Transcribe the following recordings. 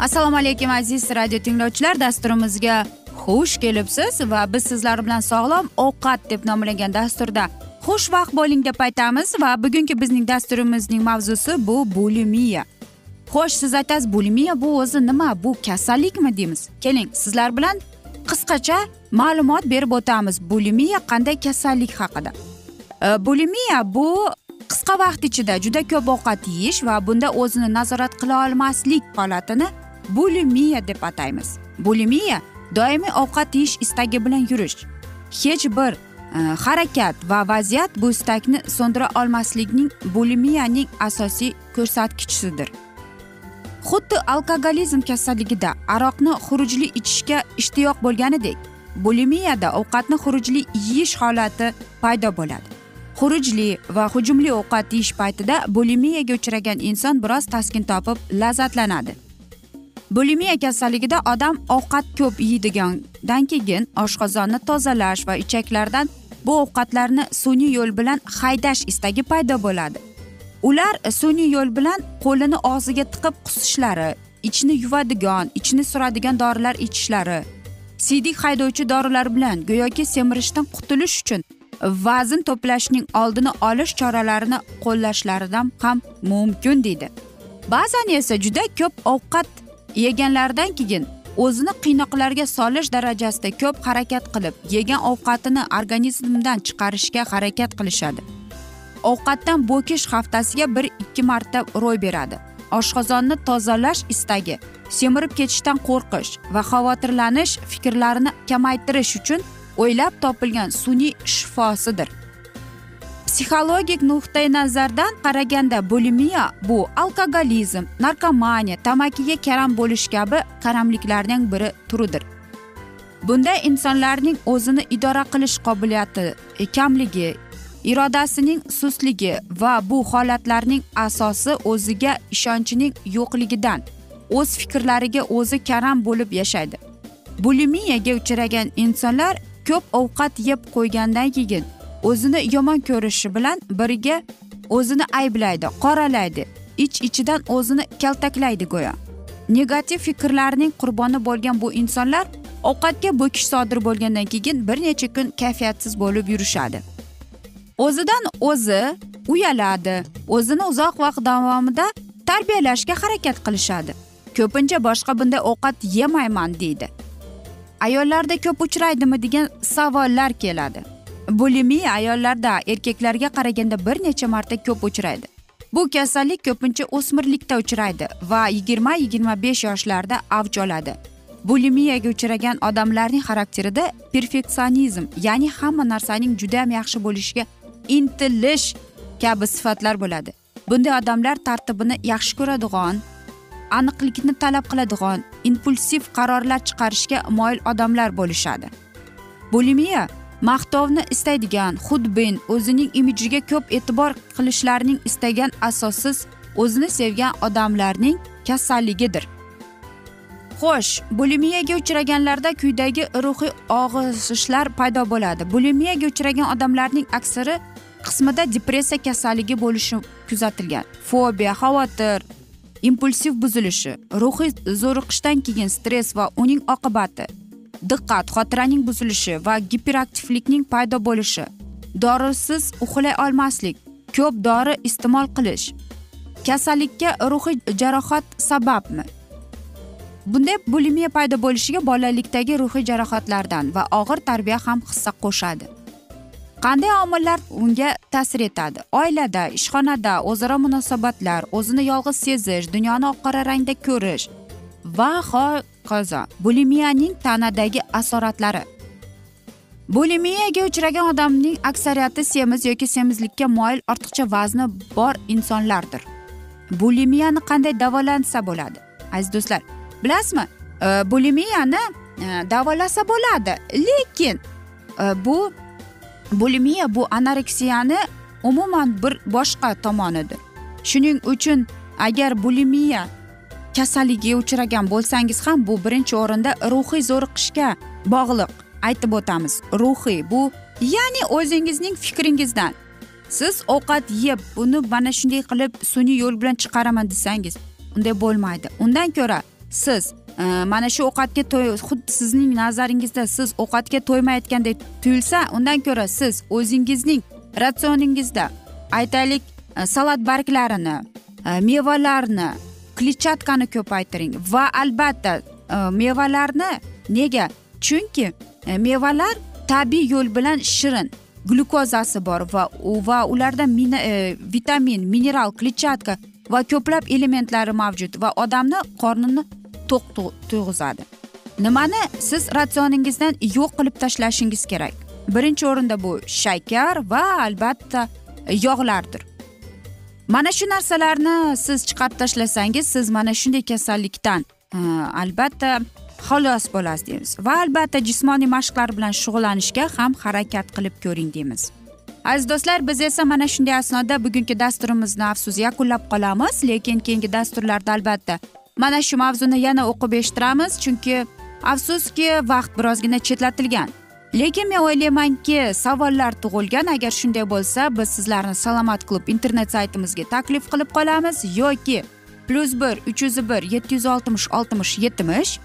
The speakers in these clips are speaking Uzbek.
assalomu alaykum aziz radio tinglovchilar. Dasturimizga xush kelibsiz va biz sizlar bilan sog'lom ovqat deb nomlangan dasturda xushvaqt bo'ling deb aytamiz va bugungi bizning dasturimizning mavzusi bu bulimiya xo'sh siz aytasiz bulimiya bu o'zi nima? Bu kasallikmi deymiz. Keling sizlar bilan qisqacha ma'lumot berib o'tamiz. Bulimiya qanday kasallik haqida? Bulimiya bu qisqa vaqt ichida juda ko'p ovqat yeyish va bunda o'zini nazorat qila olmaslik holatini bulimiya deb ataymiz. Bulimiya doimiy ovqat yeyish istagi bilan yurish. Hech bir e, harakat va vaziyat bu istakni so'ndira olmaslikning bulimiyaning asosiy ko'rsatkichisidir xuddi alkogolizm kasalligida aroqni xurujli ichishga ishtiyoq bo'lganidek bulimiyada ovqatni xurujli yeyish holati paydo bo'ladi. Xurujli va hujumli ovqat yeyish paytida bulimiyaga uchragan inson biroz taskin topib lazzatlanadi. Bulimiya kasalligida odam ovqat ko'p yeydigandan keyin oshqozonni tozalash va ichaklardan bu ovqatlarni sun'iy yo'l bilan haydash istagi paydo bo'ladi. Ular sun'iy yo'l bilan qo'lini og'ziga tiqib qusishlari ichni yuvadigan ichni suradigan dorilar ichishlari siydik haydovchi dorilar bilan go'yoki semirishdan qutulish uchun vazn to'plashning oldini olish choralarini qo'llashlaridan ham mumkin deydi. Ba'zan esa juda ko'p ovqat yeganlaridan keyin o'zini qiynoqlarga solish darajasida ko'p harakat qilib yegan ovqatini organizmdan chiqarishga harakat qilishadi. Ovqatdan bo'kish haftasiga bir ikki marta ro'y beradi. Oshqozonni tozalash istagi semirib ketishdan qo'rqish va xavotirlanish fikrlarini kamaytirish uchun o'ylab topilgan sun'iy shifosidir. Psixologik nuqtai nazardan qaraganda bulimiya bu alkogolizm narkomaniya tamakiga karam bo'lish kabi qaramliklarning biri turidir. Bunda insonlarning o'zini idora qilish qobiliyati kamligi irodasining sustligi va bu holatlarning asosi o'ziga ishonchining yo'qligidan o'z fikrlariga o'zi karam bo'lib yashaydi. Bulimiyaga uchragan insonlar ko'p ovqat yeb qo'ygandan keyin o'zini yomon ko'rishi bilan birga o'zini ayblaydi qoralaydi ich ichidan o'zini kaltaklaydi go'yo. Negativ fikrlarning qurboni bo'lgan bu insonlar ovqatga bo'kish sodir bo'lgandan keyin bir necha kun kayfiyatsiz bo'lib yurishadi. O'zidan o'zi uyaladi. O'zini uzoq vaqt davomida tarbiyalashga harakat qilishadi. Ko'pincha boshqa bunday ovqat yemayman deydi. Ayollarda ko'p uchraydimi degan savollar keladi. Bulimiya ayollarda erkaklarga qaraganda bir necha marta ko'p uchraydi. Bu kasallik ko'pincha o'smirlikda uchraydi va yigirma yigirma besh yoshlarda avj oladi. Bulimiyaga uchragan odamlarning xarakterida perfeksionizm ya'ni hamma narsaning judayam yaxshi bo'lishiga intilish kabi sifatlar bo'ladi. Bunday odamlar tartibini yaxshi ko'radigan aniqlikni talab qiladigan impulsiv qarorlar chiqarishga moyil odamlar bo'lishadi. Bulimiya maqtovni istaydigan xudbin o'zining imijiga ko'p e'tibor qilishlarining istagan asossiz o'zini sevgan odamlarning kasalligidir. Xo'sh bulimiyaga uchraganlarda quyidagi ruhiy og'ishishlar paydo bo'ladi. Bulimiyaga uchragan odamlarning aksari qismida depressiya kasalligi bo'lishi kuzatilgan. Fobiya xavotir impulsiv buzilishi ruhiy zo'riqishdan keyin stress va uning oqibati diqqat xotiraning buzilishi va giperaktivlikning paydo bo'lishi dorisiz uxlay olmaslik ko'p dori iste'mol qilish kasallikka ruhiy jarohat sababmi? Bunday bulimiya paydo bo'lishiga bolalikdagi ruhiy jarohatlardan va og'ir tarbiya ham hissa qo'shadi. Qanday omillar unga ta'sir etadi? Oilada ishxonada o'zaro munosabatlar o'zini yolg'iz sezish dunyoni oq qora rangda ko'rish va hokazo bulimiyaning tanadagi asoratlari. Bulimiyaga uchragan odamning aksariyati semiz yoki semizlikka moyil ortiqcha vazni bor insonlardir. Bulimiyani qanday davolansa bo'ladi? Aziz do'stlar bilasizmi? Bulimiyani e, davolasa bo'ladi lekin e, bu bulimiya bu anoreksiyani umuman bir boshqa tomonidir. Shuning uchun agar bulimiya kasalligiga uchragan bo'lsangiz ham bu birinchi o'rinda ruhiy zo'riqishga bog'liq. Aytib o'tamiz ruhiy bu ya'ni o'zingizning fikringizdan. Siz ovqat yeb buni mana shunday qilib sun'iy yo'l bilan chiqaraman desangiz unday bo'lmaydi. Undan ko'ra siz Э, mana shu ovqatga to'y xuddi sizning nazaringizda siz ovqatga to'ymayotgandek tuyulsa undan ko'ra siz o'zingizning ratsioningizda aytaylik e, salat barglarini e, mevalarni kletchatkani ko'paytiring. Va albatta e, mevalarni nega? Chunki mevalar tabiiy yo'l bilan shirin glyukozasi bor va va ularda min, e, vitamin mineral kletchatka va ko'plab elementlari mavjud va odamni qornini to'q tuyg'izadi nimani siz ratsioningizdan yo'q qilib tashlashingiz kerak? Birinchi o'rinda bu shakar va albatta yog'lardir. Mana shu narsalarni siz chiqarib tashlasangiz siz mana shunday kasallikdan e, albatta xalos bo'lasiz deymiz. Va albatta jismoniy mashqlar bilan shug'ullanishga ham harakat qilib ko'ring deymiz. Aziz do'stlar biz esa mana shunday asnoda bugungi dasturimizni afsus yakunlab qolamiz lekin keyingi dasturlarda albatta mana shu mavzuni yana o'qib eshittiramiz chunki afsuski vaqt birozgina chetlatilgan. Lekin men o'ylaymanki savollar tug'ilgan. Agar shunday bo'lsa biz sizlarni salomat klub internet saytimizga taklif qilib qolamiz yoki plyus bir uch yuz bir yetti yuz oltmish oltmish yetmish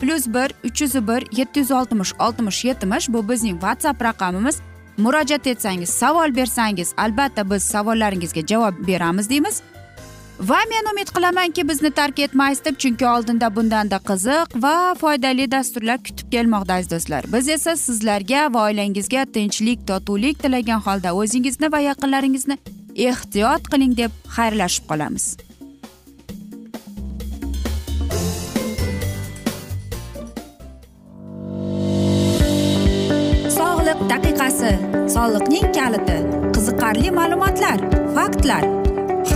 plyus bir uch yuz bir yetti yuz oltmish oltmish yetmish bu bizning whatsapp raqamimiz. Murojaat etsangiz savol bersangiz albatta biz savollaringizga javob beramiz deymiz. Va men umid qilamanki bizni tark etmaysiz deb chunki oldinda bundanda qiziq va foydali dasturlar kutib kelmoqda aziz do'stlar. Biz esa sizlarga va oilangizga tinchlik totuvlik tilagan holda o'zingizni va yaqinlaringizni ehtiyot qiling deb xayrlashib qolamiz. Sog'liq daqiqasi soliqning kaliti qiziqarli ma'lumotlar faktlar.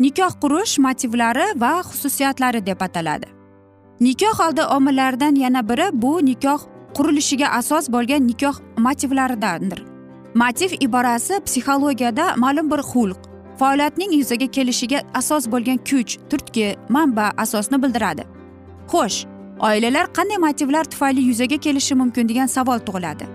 nikoh qurish motivlari va xususiyatlari deb ataladi. Nikoh oldi omillaridan yana biri bu nikoh qurilishiga asos bo'lgan nikoh motivlaridandir. Motiv iborasi psixologiyada ma'lum bir xulq faoliyatning yuzaga kelishiga asos bo'lgan kuch turtki manba asosni bildiradi. Xo'sh oilalar qanday motivlar tufayli yuzaga kelishi mumkin degan savol tug'iladi.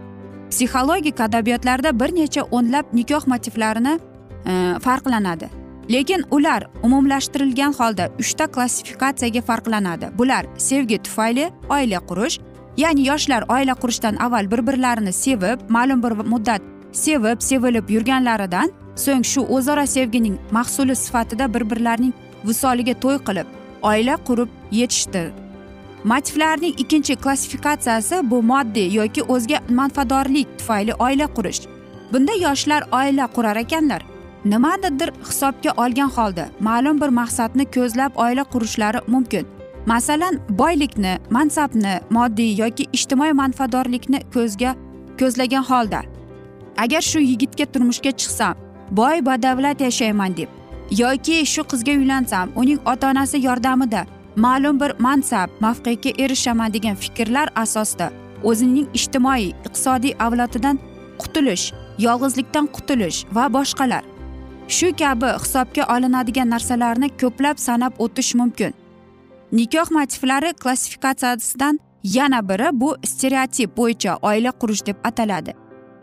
Psixologik adabiyotlarda bir necha o'nlab nikoh motivlarini e, farqlanadi. Lekin ular umumlashtirilgan holda uchta klassifikatsiyaga farqlanadi. Bular sevgi tufayli oila qurish ya'ni yoshlar oila qurishdan avval bir birlarini sevib ma'lum bir muddat sevib sevilib yurganlaridan so'ng shu o'zaro sevgining mahsuli sifatida bir birlarining visoliga to'y qilib oila qurib yetishdi. Motivlarning ikkinchi klassifikatsiyasi bu moddiy yoki o'zga manfaatdorlik tufayli oila qurish. Bunda yoshlar oila qurar ekanlar. Nimanidir hisobga olgan holda ma'lum bir maqsadni ko'zlab oila qurishlari mumkin. Masalan boylikni mansabni moddiy yoki ijtimoiy manfaatdorlikni ko'zga ko'zlagan holda. Agar shu yigitga turmushga chiqsam boy badavlat yashayman deb yoki shu qizga uylansam uning ota onasi yordamida ma'lum bir mansab mavqega erishaman degan fikrlar asosida o'zining ijtimoiy iqtisodiy avlodidan qutulish yolg'izlikdan qutulish va boshqalar. Shu kabi hisobga olinadigan narsalarni ko'plab sanab o'tish mumkin. Nikoh motivlari klassifikatsiyasidan yana biri bu stereotip bo'yicha oila qurish deb ataladi.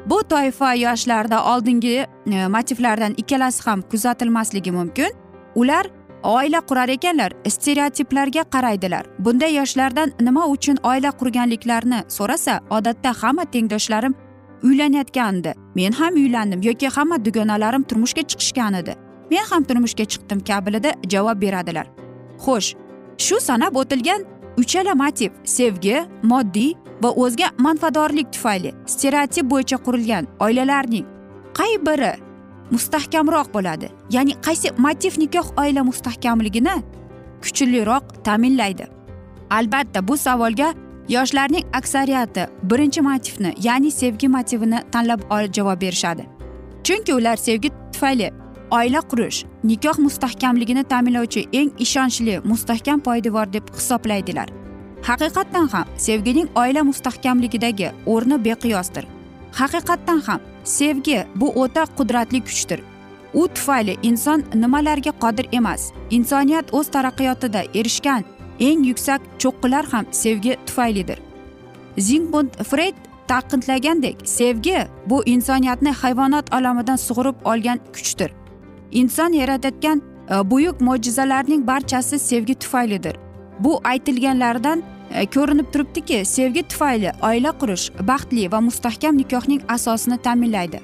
Bu toifa yoshlarda oldingi e, motivlardan ikkalasi ham kuzatilmasligi mumkin. Ular oila qurar ekanlar stereotiplarga qaraydilar. Bunday yoshlardan nima uchun oila qurganliklarini so'rasa odatda hamma tengdoshlarim uylanayotgandi. Men ham uylandim yoki hamma dugonalarim turmushga chiqishgan edi. Men ham turmushga chiqdim kabilida javob beradilar. Xo'sh shu sanab o'tilgan uchala motiv sevgi moddiy va o'zga manfaatdorlik tufayli stereotip bo'yicha qurilgan oilalarning qay biri mustahkamroq bo'ladi? Ya'ni qaysi motiv nikoh oila mustahkamligini kuchliroq ta'minlaydi. Albatta bu savolga yoshlarning aksariyati birinchi motivni ya'ni sevgi motivini tanlab javob berishadi. Chunki ular sevgi tufayli oila qurish nikoh mustahkamligini ta'minlovchi eng ishonchli mustahkam poydevor deb hisoblaydilar. Haqiqatdan ham sevgining oila mustahkamligidagi o'rni beqiyosdir. Haqiqatdan ham sevgi bu o'ta qudratli kuchdir. U tufayli inson nimalarga qodir emas insoniyat o'z taraqqiyotida erishgan eng yuksak cho'qqilar ham sevgi tufaylidir. Zingbund freyd taqidlagandek sevgi bu insoniyatni hayvonot olamidan sug'urib olgan kuchdir. Inson yaratayotgan e, buyuk mo'jizalarning barchasi sevgi tufaylidir. Bu aytilganlardan e, ko'rinib turibdiki sevgi tufayli oila qurish baxtli va mustahkam nikohning asosini ta'minlaydi.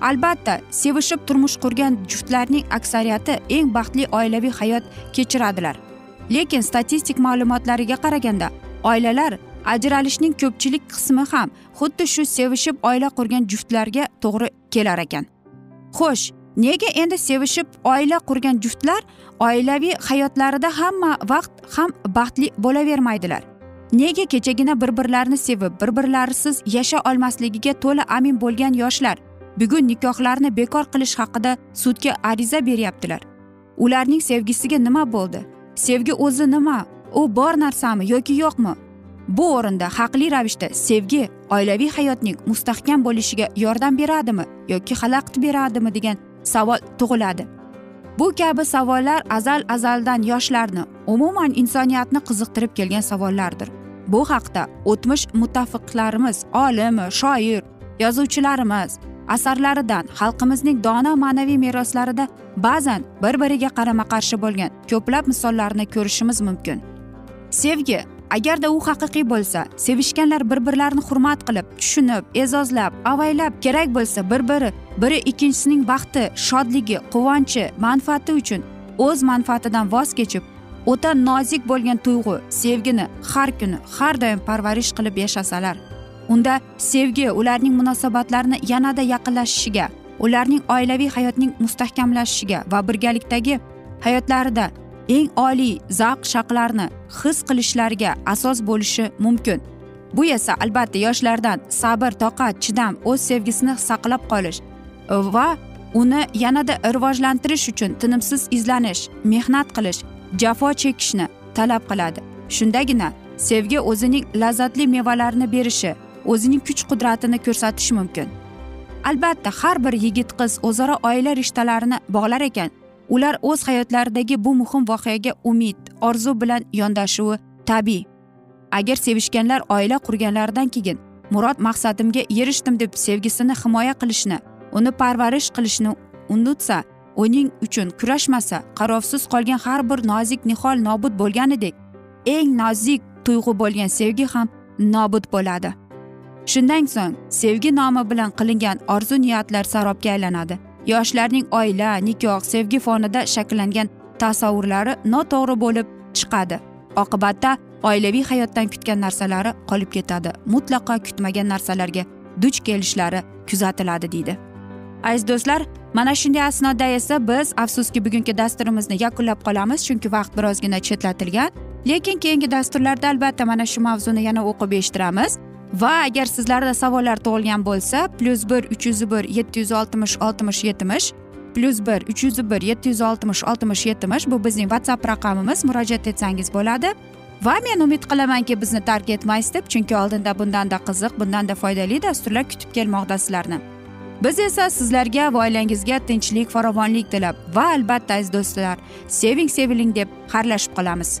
Albatta sevishib turmush qurgan juftlarning aksariyati eng baxtli oilaviy hayot kechiradilar. Lekin statistik ma'lumotlariga qaraganda oilalar ajralishning ko'pchilik qismi ham xuddi shu sevishib oila qurgan juftlarga to'g'ri kelar ekan. Xo'sh nega endi sevishib oila qurgan juftlar oilaviy hayotlarida hamma vaqt ham baxtli bo'lavermaydilar? Nega kechagina bir birlarini sevib bir birlarisiz yasha olmasligiga to'la amin bo'lgan yoshlar bugun nikohlarini bekor qilish haqida sudga ariza beryaptilar? Ularning sevgisiga nima bo'ldi? Sevgi o'zi nima? U bor narsami yoki yo'qmi? Bu o'rinda haqli ravishda sevgi oilaviy hayotning mustahkam bo'lishiga yordam beradimi yoki xalaqit beradimi degan savol tug'iladi. Bu kabi savollar azal azaldan yoshlarni umuman insoniyatni qiziqtirib kelgan savollardir. Bu haqda o'tmish mutafiqlarimiz olim shoir yozuvchilarimiz asarlaridan xalqimizning dono ma'naviy meroslarida ba'zan bir biriga qarama qarshi bo'lgan ko'plab misollarni ko'rishimiz mumkin. Sevgi agarda u haqiqiy bo'lsa sevishganlar bir birlarini hurmat qilib tushunib e'zozlab avaylab kerak bo'lsa bir biri biri ikkinchisining baxti shodligi quvonchi manfaati uchun o'z manfaatidan voz kechib o'ta nozik bo'lgan tuyg'u sevgini har kuni har doim parvarish qilib yashasalar. Unda sevgi ularning munosabatlarini yanada yaqinlashishiga ularning oilaviy hayotning mustahkamlashishiga va birgalikdagi hayotlarida eng oliy zavq shavqlarni his qilishlariga asos bo'lishi mumkin. Bu esa albatta yoshlardan sabr toqat chidam o'z sevgisini saqlab qolish va uni yanada rivojlantirish uchun tinimsiz izlanish mehnat qilish jafo chekishni talab qiladi. Shundagina sevgi o'zining lazzatli mevalarini berishi o'zining kuch qudratini ko'rsatishi mumkin. Albatta har bir yigit qiz o'zaro oila rishtalarini bog'lar ekan. Ular o'z hayotlaridagi bu muhim voqeaga umid orzu bilan yondashuvi tabiiy. Agar sevishganlar oila qurganlaridan keyin murod maqsadimga erishdim deb sevgisini himoya qilishni uni parvarish qilishni unutsa uning uchun kurashmasa qarovsiz qolgan har bir nozik nihol nobud bo'lganidek eng nozik tuyg'u bo'lgan sevgi ham nobud bo'ladi. Shundan so'ng sevgi nomi bilan qilingan orzu niyatlar sarobga aylanadi. Yoshlarning oila nikoh sevgi fonida shakllangan tasavvurlari noto'g'ri bo'lib chiqadi. Oqibatda oilaviy hayotdan kutgan narsalari qolib ketadi. Mutlaqo kutmagan narsalarga duch kelishlari kuzatiladi deydi. Aziz do'stlar mana shunday asnoda esa biz afsuski bugungi dasturimizni yakunlab qolamiz chunki vaqt birozgina chetlatilgan. Lekin keyingi dasturlarda albatta mana shu mavzuni yana o'qib eshittiramiz. Va agar sizlarda savollar tug'ilgan bo'lsa plyus bir uch yuz bir yetti yuz oltmish oltmish yetmish plyus bir uch yuz bir yetti yuz oltmish oltmish yetmish bu bizning whatsapp raqamimiz. Murojaat etsangiz bo'ladi. Va men umid qilamanki bizni tark etmaysiz deb chunki oldinda bundanda qiziq bundanda foydali dasturlar kutib kelmoqda sizlarni. Biz esa sizlarga va oilangizga tinchlik farovonlik tilab va albatta aziz do'stlar seving seviling deb xayrlashib qolamiz.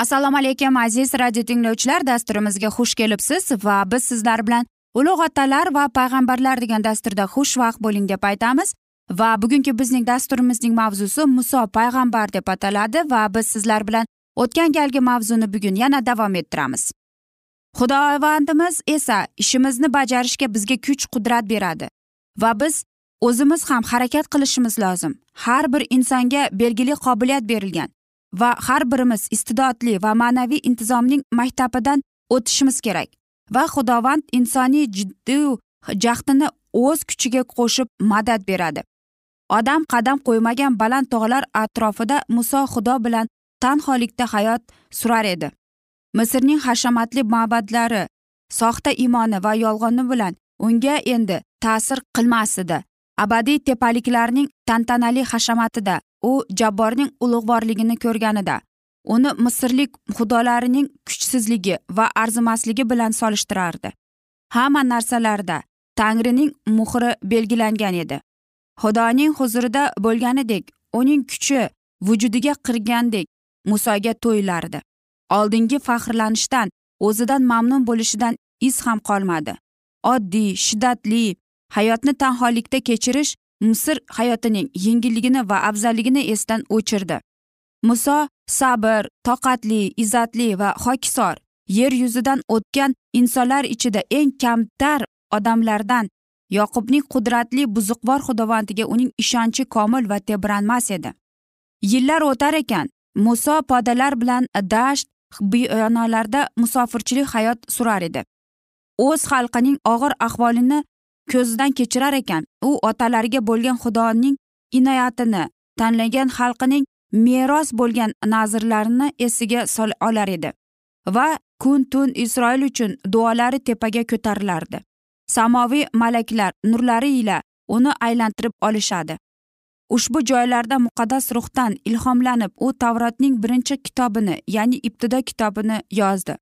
Assalomu alaykum aziz radio tinglovchilar. Dasturimizga xush kelibsiz va biz sizlar bilan ulug' otalar va payg'ambarlar degan dasturda xushvaqt bo'ling deb aytamiz. Va bugungi bizning dasturimizning mavzusi muso payg'ambar deb ataladi va biz sizlar bilan o'tgan galgi mavzuni bugun yana davom ettiramiz. Xudovandimiz esa ishimizni bajarishga bizga kuch qudrat beradi. Va biz o'zimiz ham harakat qilishimiz lozim. Har bir insonga belgili qobiliyat berilgan. Va har birimiz iste'dodli va ma'naviy intizomning maktabidan o'tishimiz kerak va xudovand insoniy jiddiy jahdini o'z kuchiga qo'shib madad beradi. Odam qadam qo'ymagan baland tog'lar atrofida muso xudo bilan tanholikda hayot surar edi. Misrning hashamatli ma'badlari soxta imoni va yolg'oni bilan unga endi ta'sir qilmas edi. Abadiy tepaliklarning tantanali hashamatida u jabborning ulug'vorligini ko'rganida uni misrlik xudolarining kuchsizligi va arzimasligi bilan solishtirardi. Hamma narsalarda tangrining muhri belgilangan edi. Xudoning huzurida bo'lganidek uning kuchi vujudiga kirgandek musoga to'yilardi oldingi faxrlanishdan o'zidan mamnun bo'lishidan iz ham qolmadi. Oddiy shiddatli hayotni tanholikda kechirish misr hayotining yengilligini va afzalligini esdan o'chirdi. Muso sabr toqatli izzatli va hokisor yer yuzidan o'tgan insonlar ichida eng kamtar odamlardan yoqubning qudratli buzuqvor xudovandiga uning ishonchi komil va tebranmas edi. Yillar o'tar ekan muso podalar bilan dasht biyonalarda musofirchilik hayot surar edi. O'z xalqining og'ir ahvolini ko'zidan kechirar ekan. U otalariga bo'lgan xudoning inoyatini tanlagan xalqining meros bo'lgan nazrlarini esiga sol olar edi va kun tun isroil uchun duolari tepaga ko'tarilardi. Samoviy malaklar nurlari ila uni aylantirib olishadi. Ushbu joylarda muqaddas ruhdan ilhomlanib u tavrotning birinchi kitobini ya'ni ibtido kitobini yozdi.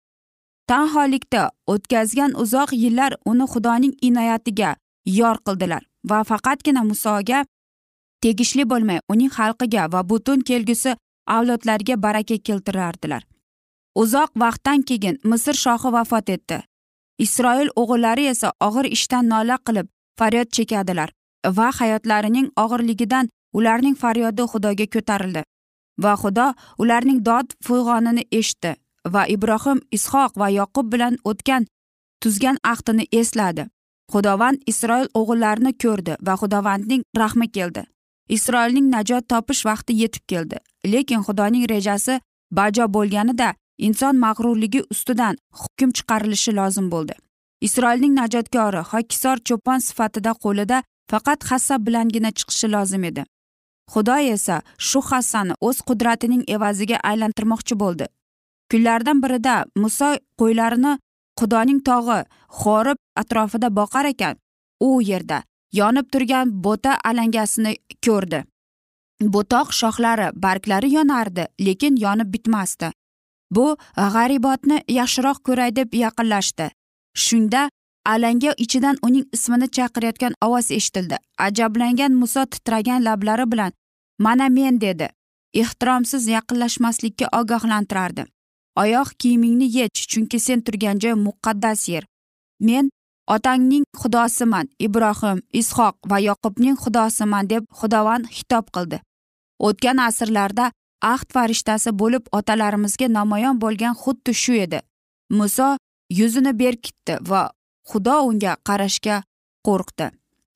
Tanholikda o'tkazgan uzoq yillar uni xudoning inoyatiga yor qildilar va faqatgina musoga tegishli bo'lmay uning xalqiga va butun kelgusi avlodlarga baraka keltirardilar. Uzoq vaqtdan keyin misr shohi vafot etdi. Isroil o'g'illari esa og'ir ishdan nola qilib faryod chekadilar va hayotlarining og'irligidan ularning faryodi xudoga ko'tarildi va xudo ularning dod fig'onini eshitdi. Va ibrohim ishoq va yoqub bilan o'tgan tuzgan ahdini esladi. Xudovand isroil o'g'illarini ko'rdi va xudovandning rahmi keldi. Isroilning najot topish vaqti yetib keldi. Lekin xudoning rejasi bajo bo'lganida inson mag'rurligi ustidan hukm chiqarilishi lozim bo'ldi. Isroilning najotkori hokisor cho'pon sifatida qo'lida faqat hassa bilangina chiqishi lozim edi. Xudo esa shu hassani o'z qudratining evaziga aylantirmoqchi bo'ldi. Kunlardan birida muso qo'ylarini xudoning tog'i xorib atrofida boqar ekan. U yerda yonib turgan bo'ta alangasini ko'rdi. Bo'toq shoxlari barglari yonardi lekin yonib bitmasdi. Bu g'aribotni yaxshiroq ko'ray deb yaqinlashdi. Shunda alanga ichidan uning ismini chaqirayotgan ovoz eshitildi. Ajablangan muso titragan lablari bilan mana men dedi. Ehtiromsiz yaqinlashmaslikka ogohlantirardi. Oyoq kiyimingni yech chunki sen turgan joy muqaddas yer. Men otangning xudosiman ibrohim ishoq va yoqubning xudosiman deb xudovand xitob qildi. O'tgan asrlarda ahd farishtasi bo'lib otalarimizga namoyon bo'lgan xuddi shu edi. Muso yuzini berkitdi va xudo unga qarashga qo'rqdi.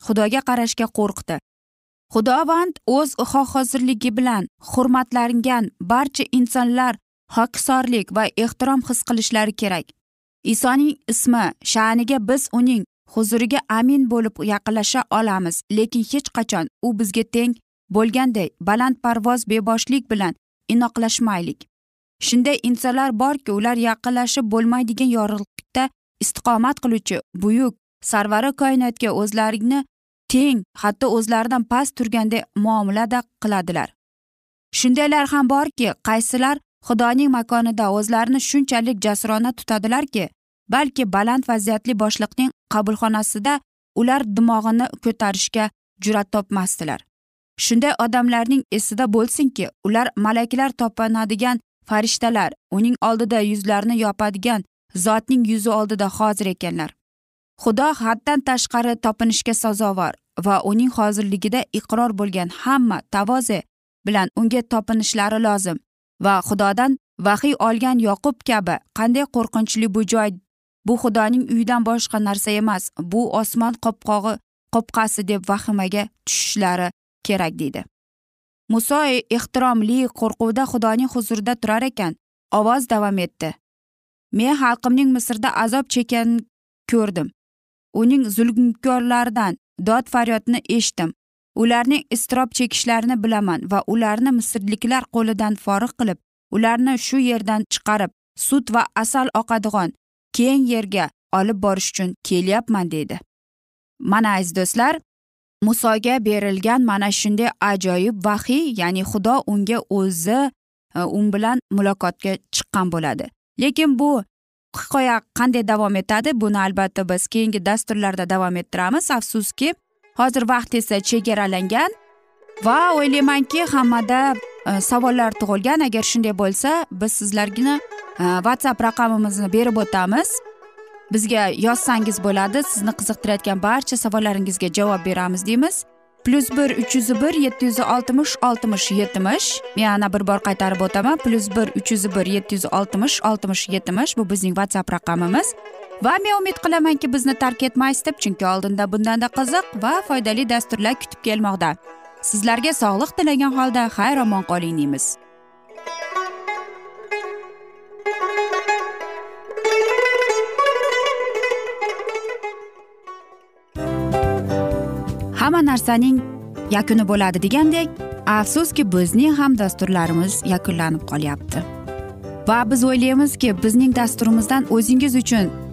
Xudoga qarashga qo'rqdi. Xudovand o'z xohozirligi bilan hurmatlangan barcha insonlar hokisorlik va ehtirom his qilishlari kerak. Isoning ismi sha'niga biz uning huzuriga amin bo'lib yaqinlasha olamiz lekin hech qachon u bizga teng bo'lganday balandparvoz beboshlik bilan inoqlashmaylik. Shunday insonlar borki ular yaqinlashib bo'lmaydigan yorug'likda istiqomat qiluvchi buyuk sarvari koinotga o'zlarini teng hatto o'zlaridan past turganday muomalada qiladilar. Shundaylar ham borki qaysilar xudoning makonida o'zlarini shunchalik jasurona tutadilarki balki baland vaziyatli boshliqning qabulxonasida ular dimog'ini ko'tarishga jur'at topmasdilar. Shunday odamlarning esida bo'lsinki ular malaklar topinadigan farishtalar uning oldida yuzlarini yopadigan zotning yuzi oldida hozir ekanlar. Xudo haddan tashqari topinishga sazovor va uning hozirligida iqror bo'lgan hamma tavoze bilan unga topinishlari lozim. Va xudodan vahiy olgan yoqub kabi qanday qo'rqinchli bu joy bu xudoning uyidan boshqa narsa emas bu osmon qopqog'i qopqasi deb vahimaga tushishlari kerak deydi. Muso ehtiromli qo'rquvda xudoning huzurida turar ekan ovoz davom etdi. Men xalqimning misrda azob chekkan ko'rdim. Uning zulmkorlaridan dod faryodni eshitdim. Ularning iztirob chekishlarini bilaman va ularni misrliklar qo'lidan forig' qilib ularni shu yerdan chiqarib sut va asal oqadigan keng yerga olib borish uchun kelyapman deydi mana aziz do'stlar musoga berilgan mana shunday ajoyib vahiy ya'ni xudo unga o'zi e, u bilan muloqotga chiqqan bo'ladi. Lekin bu hikoya qanday davom etadi? Buni albatta biz keyingi dasturlarda davom ettiramiz. Afsuski hozir vaqt esa chegaralangan va o'ylaymanki hammada e, savollar tug'ilgan. Agar shunday bo'lsa biz sizlarga e, whatsapp raqamimizni berib o'tamiz. Bizga yozsangiz bo'ladi sizni qiziqtirayotgan barcha savollaringizga javob beramiz deymiz. Plyus bir uch yuz bir yetti yuz oltmish oltmish yetmish. Yana bir bor qaytarib o'taman. Plyus bir uch yuz bir yetti yuz oltmish oltmish yetmish. Bu bizning whatsapp raqamimiz. Va men umid qilamanki bizni tark etmaysiz deb chunki oldinda bundanda qiziq va foydali dasturlar kutib kelmoqda. Sizlarga sog'liq tilagan holda xayr omon qoling deymiz. Hamma narsaning yakuni bo'ladi degandek afsuski bizning ham dasturlarimiz yakunlanib qolyapti. Va biz o'ylaymizki bizning dasturimizdan o'zingiz uchun